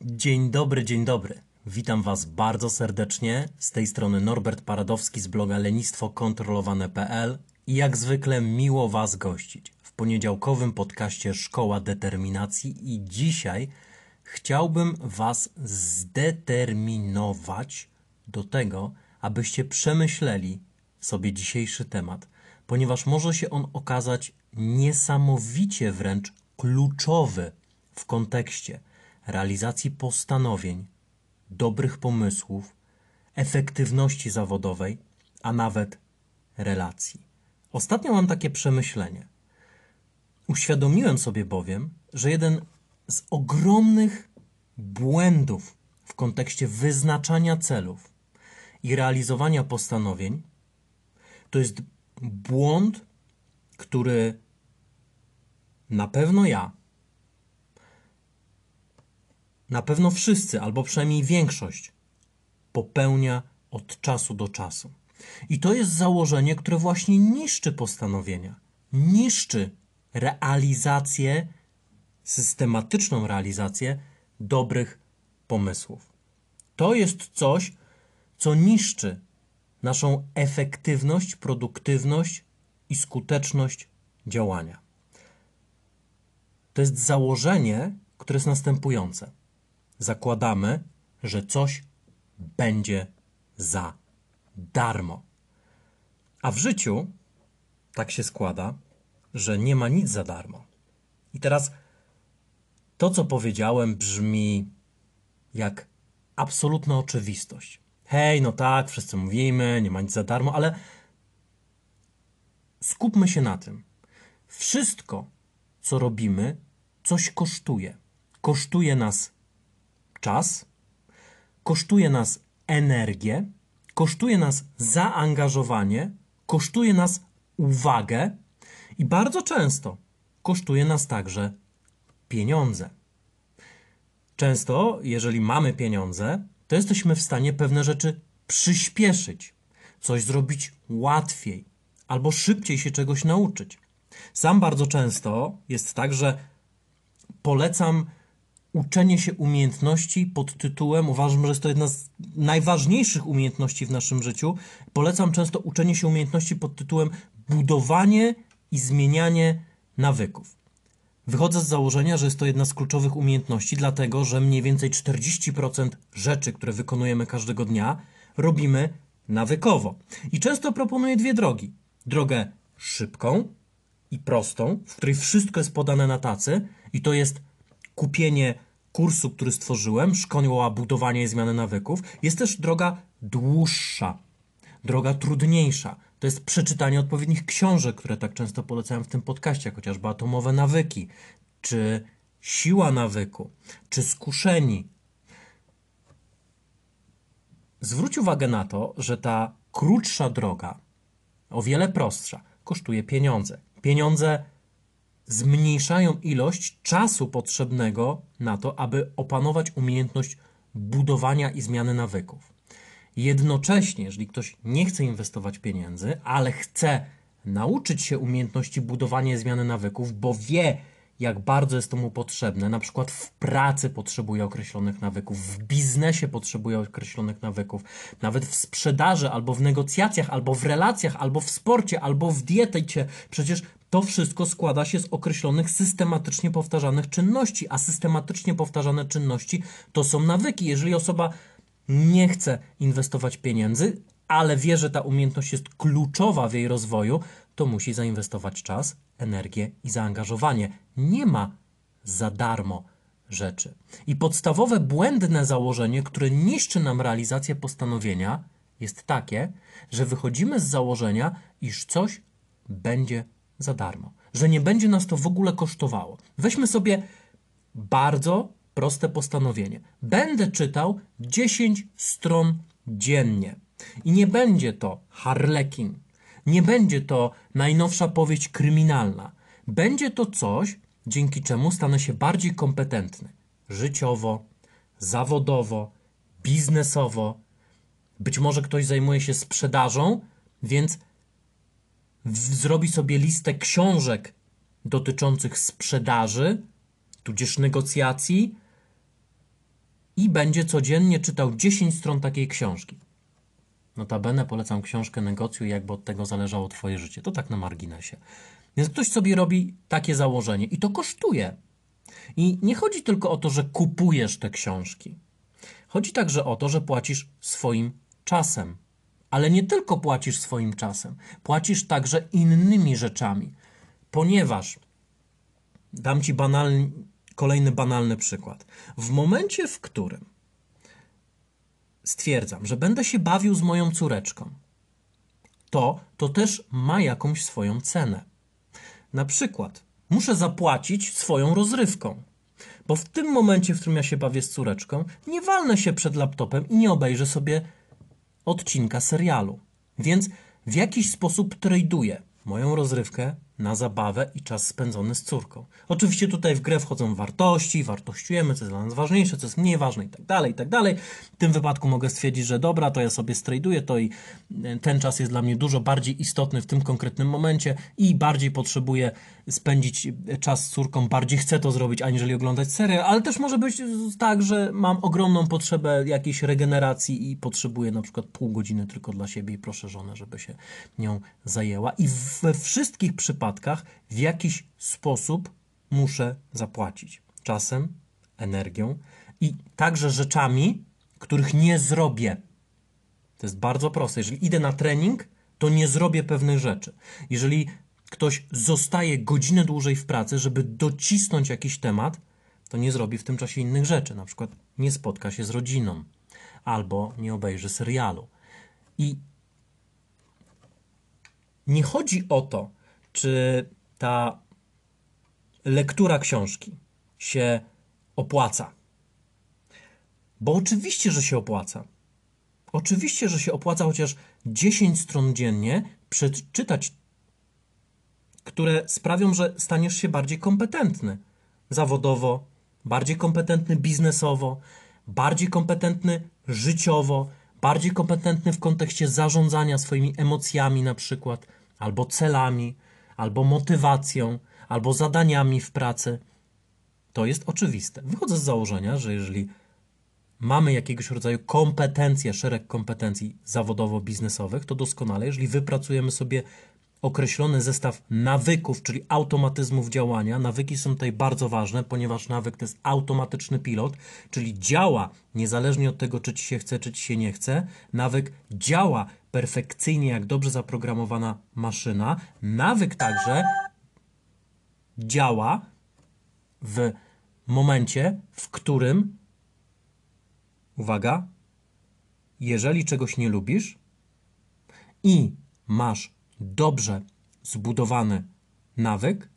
Dzień dobry, dzień dobry. Witam Was bardzo serdecznie. Z tej strony Norbert Paradowski z bloga lenistwokontrolowane.pl i jak zwykle miło Was gościć w poniedziałkowym podcaście Szkoła Determinacji i dzisiaj chciałbym Was zdeterminować do tego, abyście przemyśleli sobie dzisiejszy temat, ponieważ może się on okazać niesamowicie wręcz kluczowy w kontekście realizacji postanowień, dobrych pomysłów, efektywności zawodowej, a nawet relacji. Ostatnio mam takie przemyślenie. Uświadomiłem sobie bowiem, że jeden z ogromnych błędów w kontekście wyznaczania celów i realizowania postanowień to jest błąd, który na pewno ja, na pewno wszyscy, albo przynajmniej większość, popełnia od czasu do czasu. I to jest założenie, które właśnie niszczy postanowienia, niszczy realizację, systematyczną realizację dobrych pomysłów. To jest coś, co niszczy naszą efektywność, produktywność i skuteczność działania. To jest założenie, które jest następujące zakładamy, że coś będzie za darmo. A w życiu tak się składa, że nie ma nic za darmo. I teraz to, co powiedziałem, brzmi jak absolutna oczywistość. Hej, no tak, wszyscy mówimy, nie ma nic za darmo, ale skupmy się na tym. Wszystko, co robimy, coś kosztuje. Kosztuje nas czas, kosztuje nas energię, kosztuje nas zaangażowanie, kosztuje nas uwagę i bardzo często kosztuje nas także pieniądze. Często, jeżeli mamy pieniądze, to jesteśmy w stanie pewne rzeczy przyspieszyć, coś zrobić łatwiej albo szybciej się czegoś nauczyć. Sam bardzo często jest tak, że polecam uczenie się umiejętności pod tytułem, uważam, że jest to jedna z najważniejszych umiejętności w naszym życiu. Polecam często uczenie się umiejętności pod tytułem budowanie i zmienianie nawyków. Wychodzę z założenia, że jest to jedna z kluczowych umiejętności, dlatego że mniej więcej 40% rzeczy, które wykonujemy każdego dnia, robimy nawykowo. I często proponuję dwie drogi: drogę szybką i prostą, w której wszystko jest podane na tacy, i to jest kupienie kursu, który stworzyłem, szkoła budowania i zmiany nawyków, jest też droga dłuższa, droga trudniejsza. To jest przeczytanie odpowiednich książek, które tak często polecałem w tym podcaście, jak chociażby Atomowe Nawyki, czy Siła Nawyku, czy Skuszeni. Zwróć uwagę na to, że ta krótsza droga, o wiele prostsza, kosztuje pieniądze. Pieniądze zmniejszają ilość czasu potrzebnego na to, aby opanować umiejętność budowania i zmiany nawyków. Jednocześnie, jeżeli ktoś nie chce inwestować pieniędzy, ale chce nauczyć się umiejętności budowania zmiany nawyków, bo wie, jak bardzo jest to mu potrzebne, na przykład w pracy potrzebuje określonych nawyków, w biznesie potrzebuje określonych nawyków, nawet w sprzedaży, albo w negocjacjach, albo w relacjach, albo w sporcie, albo w dietecie. Przecież to wszystko składa się z określonych systematycznie powtarzanych czynności, a systematycznie powtarzane czynności to są nawyki. Jeżeli osoba nie chce inwestować pieniędzy, ale wie, że ta umiejętność jest kluczowa w jej rozwoju, to musi zainwestować czas, energię i zaangażowanie. Nie ma za darmo rzeczy. I podstawowe błędne założenie, które niszczy nam realizację postanowienia, jest takie, że wychodzimy z założenia, iż coś będzie za darmo, że nie będzie nas to w ogóle kosztowało. Weźmy sobie bardzo proste postanowienie. Będę czytał 10 stron dziennie. I nie będzie to harlekin, nie będzie to najnowsza powieść kryminalna. Będzie to coś, dzięki czemu stanę się bardziej kompetentny życiowo, zawodowo, biznesowo. Być może ktoś zajmuje się sprzedażą Więc zrobi sobie listę książek dotyczących sprzedaży, tudzież negocjacji i będzie codziennie czytał 10 stron takiej książki. Notabene polecam książkę Negocjuj, jakby od tego zależało Twoje życie. To tak na marginesie. Więc ktoś sobie robi takie założenie i to kosztuje. I nie chodzi tylko o to, że kupujesz te książki. Chodzi także o to, że płacisz swoim czasem. Ale nie tylko płacisz swoim czasem, płacisz także innymi rzeczami. Ponieważ, dam Ci banalny, kolejny banalny przykład. W momencie, w którym stwierdzam, że będę się bawił z moją córeczką, to to też ma jakąś swoją cenę. Na przykład muszę zapłacić swoją rozrywką. Bo w tym momencie, w którym ja się bawię z córeczką, nie walnę się przed laptopem i nie obejrzę sobie odcinka serialu. Więc w jakiś sposób traduję moją rozrywkę na zabawę i czas spędzony z córką. Oczywiście tutaj w grę wchodzą wartości, wartościujemy, co jest dla nas ważniejsze, co jest mniej ważne i tak dalej, i tak dalej. W tym wypadku mogę stwierdzić, że dobra, to ja sobie straduję to i e, ten czas jest dla mnie dużo bardziej istotny w tym konkretnym momencie i bardziej potrzebuję spędzić e, czas z córką, bardziej chcę to zrobić, aniżeli oglądać serial, ale też może być tak, że mam ogromną potrzebę jakiejś regeneracji i potrzebuję na przykład pół godziny tylko dla siebie i proszę żonę, żeby się nią zajęła. I we wszystkich przypadkach w jakiś sposób muszę zapłacić. Czasem, energią i także rzeczami, których nie zrobię. To jest bardzo proste. Jeżeli idę na trening, to nie zrobię pewnych rzeczy. Jeżeli ktoś zostaje godzinę dłużej w pracy, żeby docisnąć jakiś temat, to nie zrobi w tym czasie innych rzeczy. Na przykład nie spotka się z rodziną albo nie obejrzy serialu. I nie chodzi o to, czy ta lektura książki się opłaca. Bo oczywiście, że się opłaca. Oczywiście, że się opłaca chociaż 10 stron dziennie przeczytać, które sprawią, że staniesz się bardziej kompetentny zawodowo, bardziej kompetentny biznesowo, bardziej kompetentny życiowo, bardziej kompetentny w kontekście zarządzania swoimi emocjami, na przykład, albo celami, albo motywacją, albo zadaniami w pracy. To jest oczywiste. Wychodzę z założenia, że jeżeli mamy jakiegoś rodzaju kompetencje, szereg kompetencji zawodowo-biznesowych, to doskonale, jeżeli wypracujemy sobie określony zestaw nawyków, czyli automatyzmów działania. Nawyki są tutaj bardzo ważne, ponieważ nawyk to jest automatyczny pilot, czyli działa niezależnie od tego, czy ci się chce, czy ci się nie chce. Nawyk działa perfekcyjnie, jak dobrze zaprogramowana maszyna. Nawyk także działa w momencie, w którym, uwaga, jeżeli czegoś nie lubisz i masz dobrze zbudowany nawyk,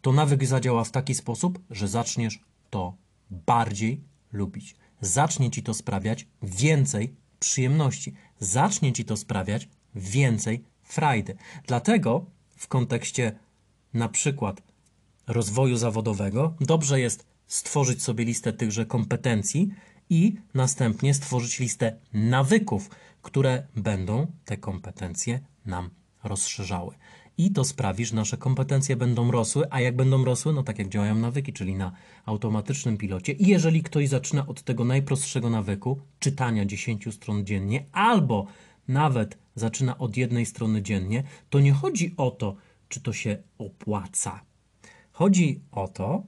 to nawyk zadziała w taki sposób, że zaczniesz to bardziej lubić. Zacznie ci to sprawiać więcej przyjemności. Zacznie ci to sprawiać więcej frajdy. Dlatego w kontekście na przykład rozwoju zawodowego dobrze jest stworzyć sobie listę tychże kompetencji i następnie stworzyć listę nawyków, które będą te kompetencje nam rozszerzały. I to sprawi, że nasze kompetencje będą rosły, a jak będą rosły, no tak jak działają nawyki, czyli na automatycznym pilocie. I jeżeli ktoś zaczyna od tego najprostszego nawyku, czytania 10 stron dziennie, albo nawet zaczyna od jednej strony dziennie, to nie chodzi o to, czy to się opłaca. Chodzi o to,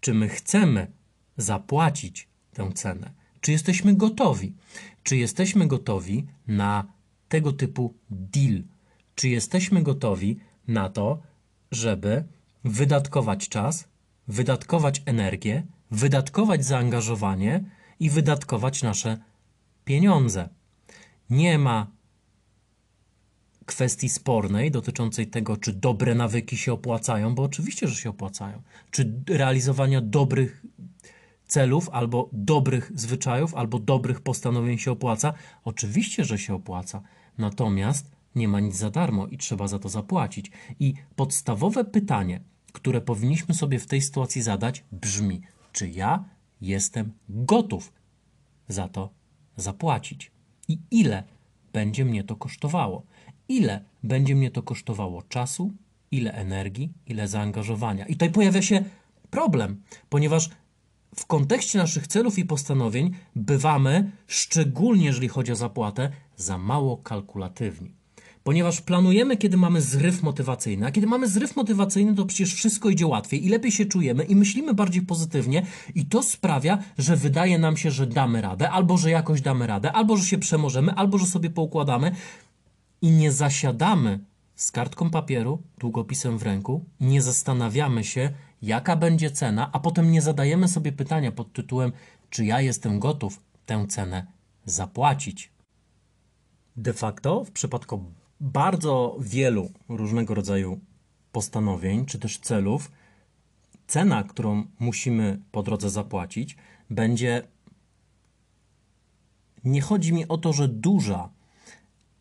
czy my chcemy zapłacić tę cenę. Czy jesteśmy gotowi? Czy jesteśmy gotowi na tego typu deal? Czy jesteśmy gotowi na to, żeby wydatkować czas, wydatkować energię, wydatkować zaangażowanie i wydatkować nasze pieniądze? Nie ma kwestii spornej dotyczącej tego, czy dobre nawyki się opłacają, bo oczywiście, że się opłacają. Czy realizowania dobrych celów, albo dobrych zwyczajów, albo dobrych postanowień się opłaca? Oczywiście, że się opłaca. Natomiast nie ma nic za darmo i trzeba za to zapłacić. I podstawowe pytanie, które powinniśmy sobie w tej sytuacji zadać, brzmi: czy ja jestem gotów za to zapłacić? I ile będzie mnie to kosztowało. Ile będzie mnie to kosztowało czasu, ile energii, ile zaangażowania. I tutaj pojawia się problem, ponieważ w kontekście naszych celów i postanowień bywamy, szczególnie jeżeli chodzi o zapłatę, za mało kalkulatywni. Ponieważ planujemy, kiedy mamy zryw motywacyjny, a kiedy mamy zryw motywacyjny, to przecież wszystko idzie łatwiej i lepiej się czujemy i myślimy bardziej pozytywnie, i to sprawia, że wydaje nam się, że damy radę, albo że jakoś damy radę, albo że się przemożemy, albo że sobie poukładamy i nie zasiadamy z kartką papieru, długopisem w ręku, nie zastanawiamy się, jaka będzie cena, a potem nie zadajemy sobie pytania pod tytułem, czy ja jestem gotów tę cenę zapłacić. De facto, w przypadku bardzo wielu różnego rodzaju postanowień czy też celów, cena, którą musimy po drodze zapłacić, będzie. Nie chodzi mi o to, że duża,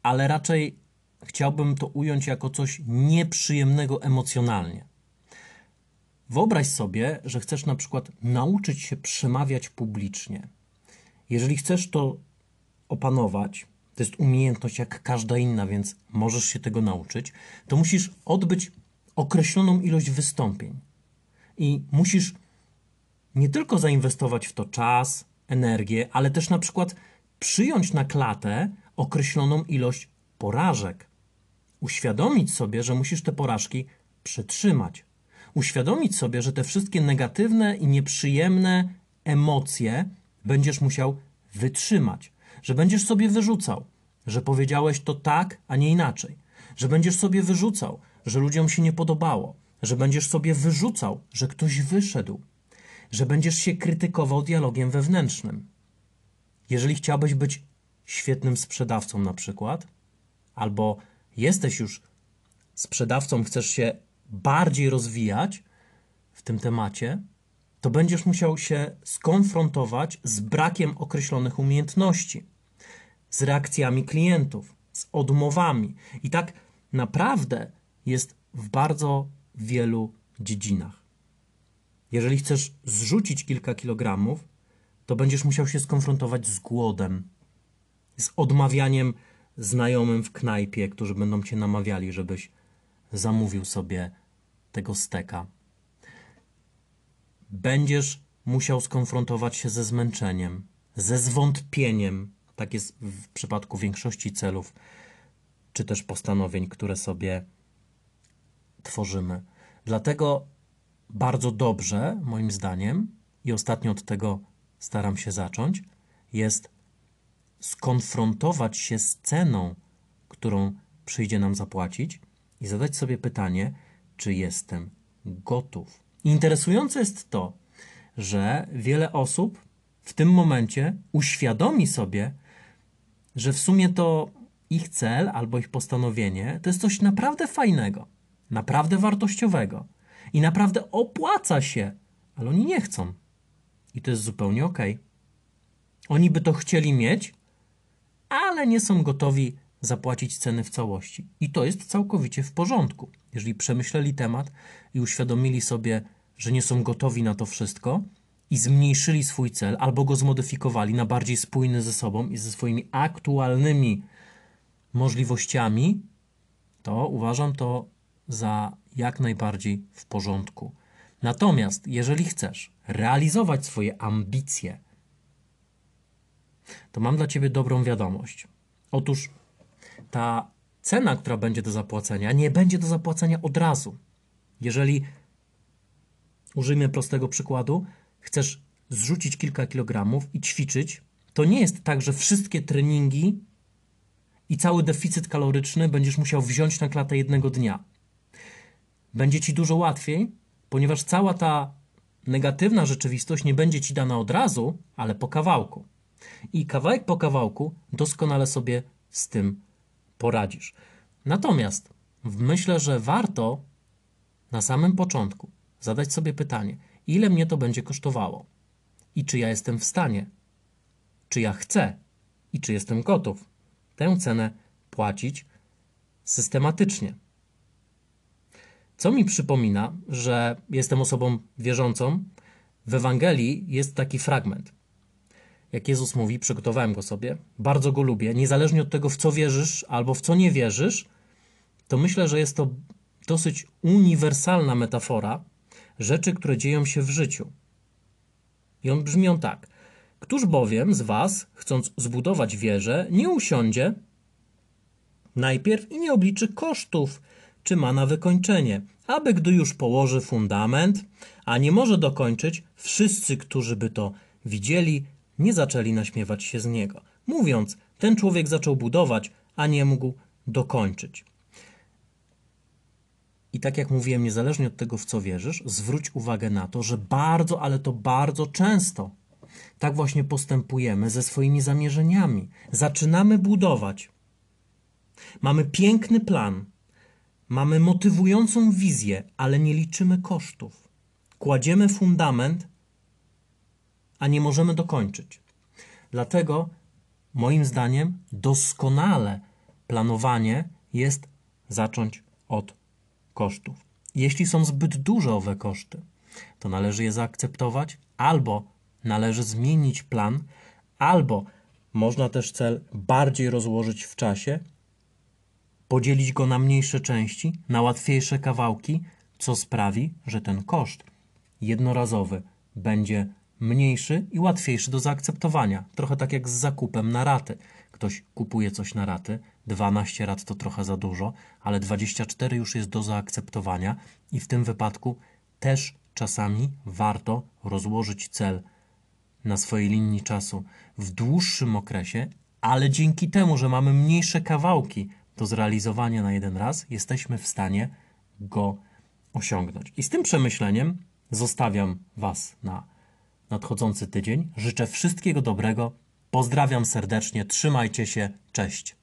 ale raczej chciałbym to ująć jako coś nieprzyjemnego emocjonalnie. Wyobraź sobie, że chcesz na przykład nauczyć się przemawiać publicznie. Jeżeli chcesz to opanować, to jest umiejętność jak każda inna, więc możesz się tego nauczyć, to musisz odbyć określoną ilość wystąpień. I musisz nie tylko zainwestować w to czas, energię, ale też na przykład przyjąć na klatę określoną ilość porażek. Uświadomić sobie, że musisz te porażki przetrzymać. Uświadomić sobie, że te wszystkie negatywne i nieprzyjemne emocje będziesz musiał wytrzymać że będziesz sobie wyrzucał, że powiedziałeś to tak, a nie inaczej, że będziesz sobie wyrzucał, że ludziom się nie podobało, że będziesz sobie wyrzucał, że ktoś wyszedł, że będziesz się krytykował dialogiem wewnętrznym. Jeżeli chciałbyś być świetnym sprzedawcą, na przykład, albo jesteś już sprzedawcą, chcesz się bardziej rozwijać w tym temacie, to będziesz musiał się skonfrontować z brakiem określonych umiejętności, z reakcjami klientów, z odmowami. I tak naprawdę jest w bardzo wielu dziedzinach. Jeżeli chcesz zrzucić kilka kilogramów, to będziesz musiał się skonfrontować z głodem, z odmawianiem znajomym w knajpie, którzy będą cię namawiali, żebyś zamówił sobie tego steka będziesz musiał skonfrontować się ze zmęczeniem, ze zwątpieniem. Tak jest w przypadku większości celów, czy też postanowień, które sobie tworzymy. Dlatego bardzo dobrze, moim zdaniem, i ostatnio od tego staram się zacząć, jest skonfrontować się z ceną, którą przyjdzie nam zapłacić i zadać sobie pytanie, czy jestem gotów Interesujące jest to, że wiele osób w tym momencie uświadomi sobie, że w sumie to ich cel albo ich postanowienie to jest coś naprawdę fajnego, naprawdę wartościowego i naprawdę opłaca się, ale oni nie chcą. I to jest zupełnie ok. Oni by to chcieli mieć, ale nie są gotowi zapłacić ceny w całości. I to jest całkowicie w porządku. Jeżeli przemyśleli temat i uświadomili sobie, że nie są gotowi na to wszystko i zmniejszyli swój cel albo go zmodyfikowali na bardziej spójny ze sobą i ze swoimi aktualnymi możliwościami, to uważam to za jak najbardziej w porządku. Natomiast jeżeli chcesz realizować swoje ambicje, to mam dla ciebie dobrą wiadomość. Otóż ta cena, która będzie do zapłacenia, nie będzie do zapłacenia od razu. Jeżeli użyjmy prostego przykładu, chcesz zrzucić kilka kilogramów i ćwiczyć, to nie jest tak, że wszystkie treningi i cały deficyt kaloryczny będziesz musiał wziąć na klatę jednego dnia. Będzie ci dużo łatwiej, ponieważ cała ta negatywna rzeczywistość nie będzie ci dana od razu, ale po kawałku. I kawałek po kawałku doskonale sobie z tym poradzisz. Natomiast myślę, że warto na samym początku zadać sobie pytanie, ile mnie to będzie kosztowało i czy ja jestem w stanie, czy ja chcę i czy jestem gotów tę cenę płacić systematycznie. Co mi przypomina, że jestem osobą wierzącą, w Ewangelii jest taki fragment. Jak Jezus mówi, przygotowałem go sobie, bardzo go lubię, niezależnie od tego, w co wierzysz albo w co nie wierzysz, to myślę, że jest to dosyć uniwersalna metafora rzeczy, które dzieją się w życiu. I on brzmi on tak. Któż bowiem z was, chcąc zbudować wieżę, nie usiądzie najpierw i nie obliczy kosztów, czy ma na wykończenie, aby gdy już położy fundament, a nie może dokończyć, wszyscy, którzy by to widzieli, nie zaczęli naśmiewać się z niego. Mówiąc, ten człowiek zaczął budować, a nie mógł dokończyć. I tak jak mówiłem, niezależnie od tego, w co wierzysz, zwróć uwagę na to, że bardzo, ale to bardzo często tak właśnie postępujemy ze swoimi zamierzeniami. Zaczynamy budować. Mamy piękny plan, mamy motywującą wizję, ale nie liczymy kosztów. Kładziemy fundament, a nie możemy dokończyć. Dlatego, moim zdaniem, doskonale planowanie jest zacząć od kosztów. Jeśli są zbyt duże owe koszty, to należy je zaakceptować, albo należy zmienić plan, albo można też cel bardziej rozłożyć w czasie, podzielić go na mniejsze części, na łatwiejsze kawałki, co sprawi, że ten koszt jednorazowy będzie mniejszy i łatwiejszy do zaakceptowania. Trochę tak jak z zakupem na raty. Ktoś kupuje coś na raty, 12 rat to trochę za dużo, ale 24 już jest do zaakceptowania i w tym wypadku też czasami warto rozłożyć cel na swojej linii czasu w dłuższym okresie, ale dzięki temu, że mamy mniejsze kawałki do zrealizowania na jeden raz, jesteśmy w stanie go osiągnąć. I z tym przemyśleniem zostawiam Was na nadchodzący tydzień. Życzę wszystkiego dobrego. Pozdrawiam serdecznie, trzymajcie się, cześć.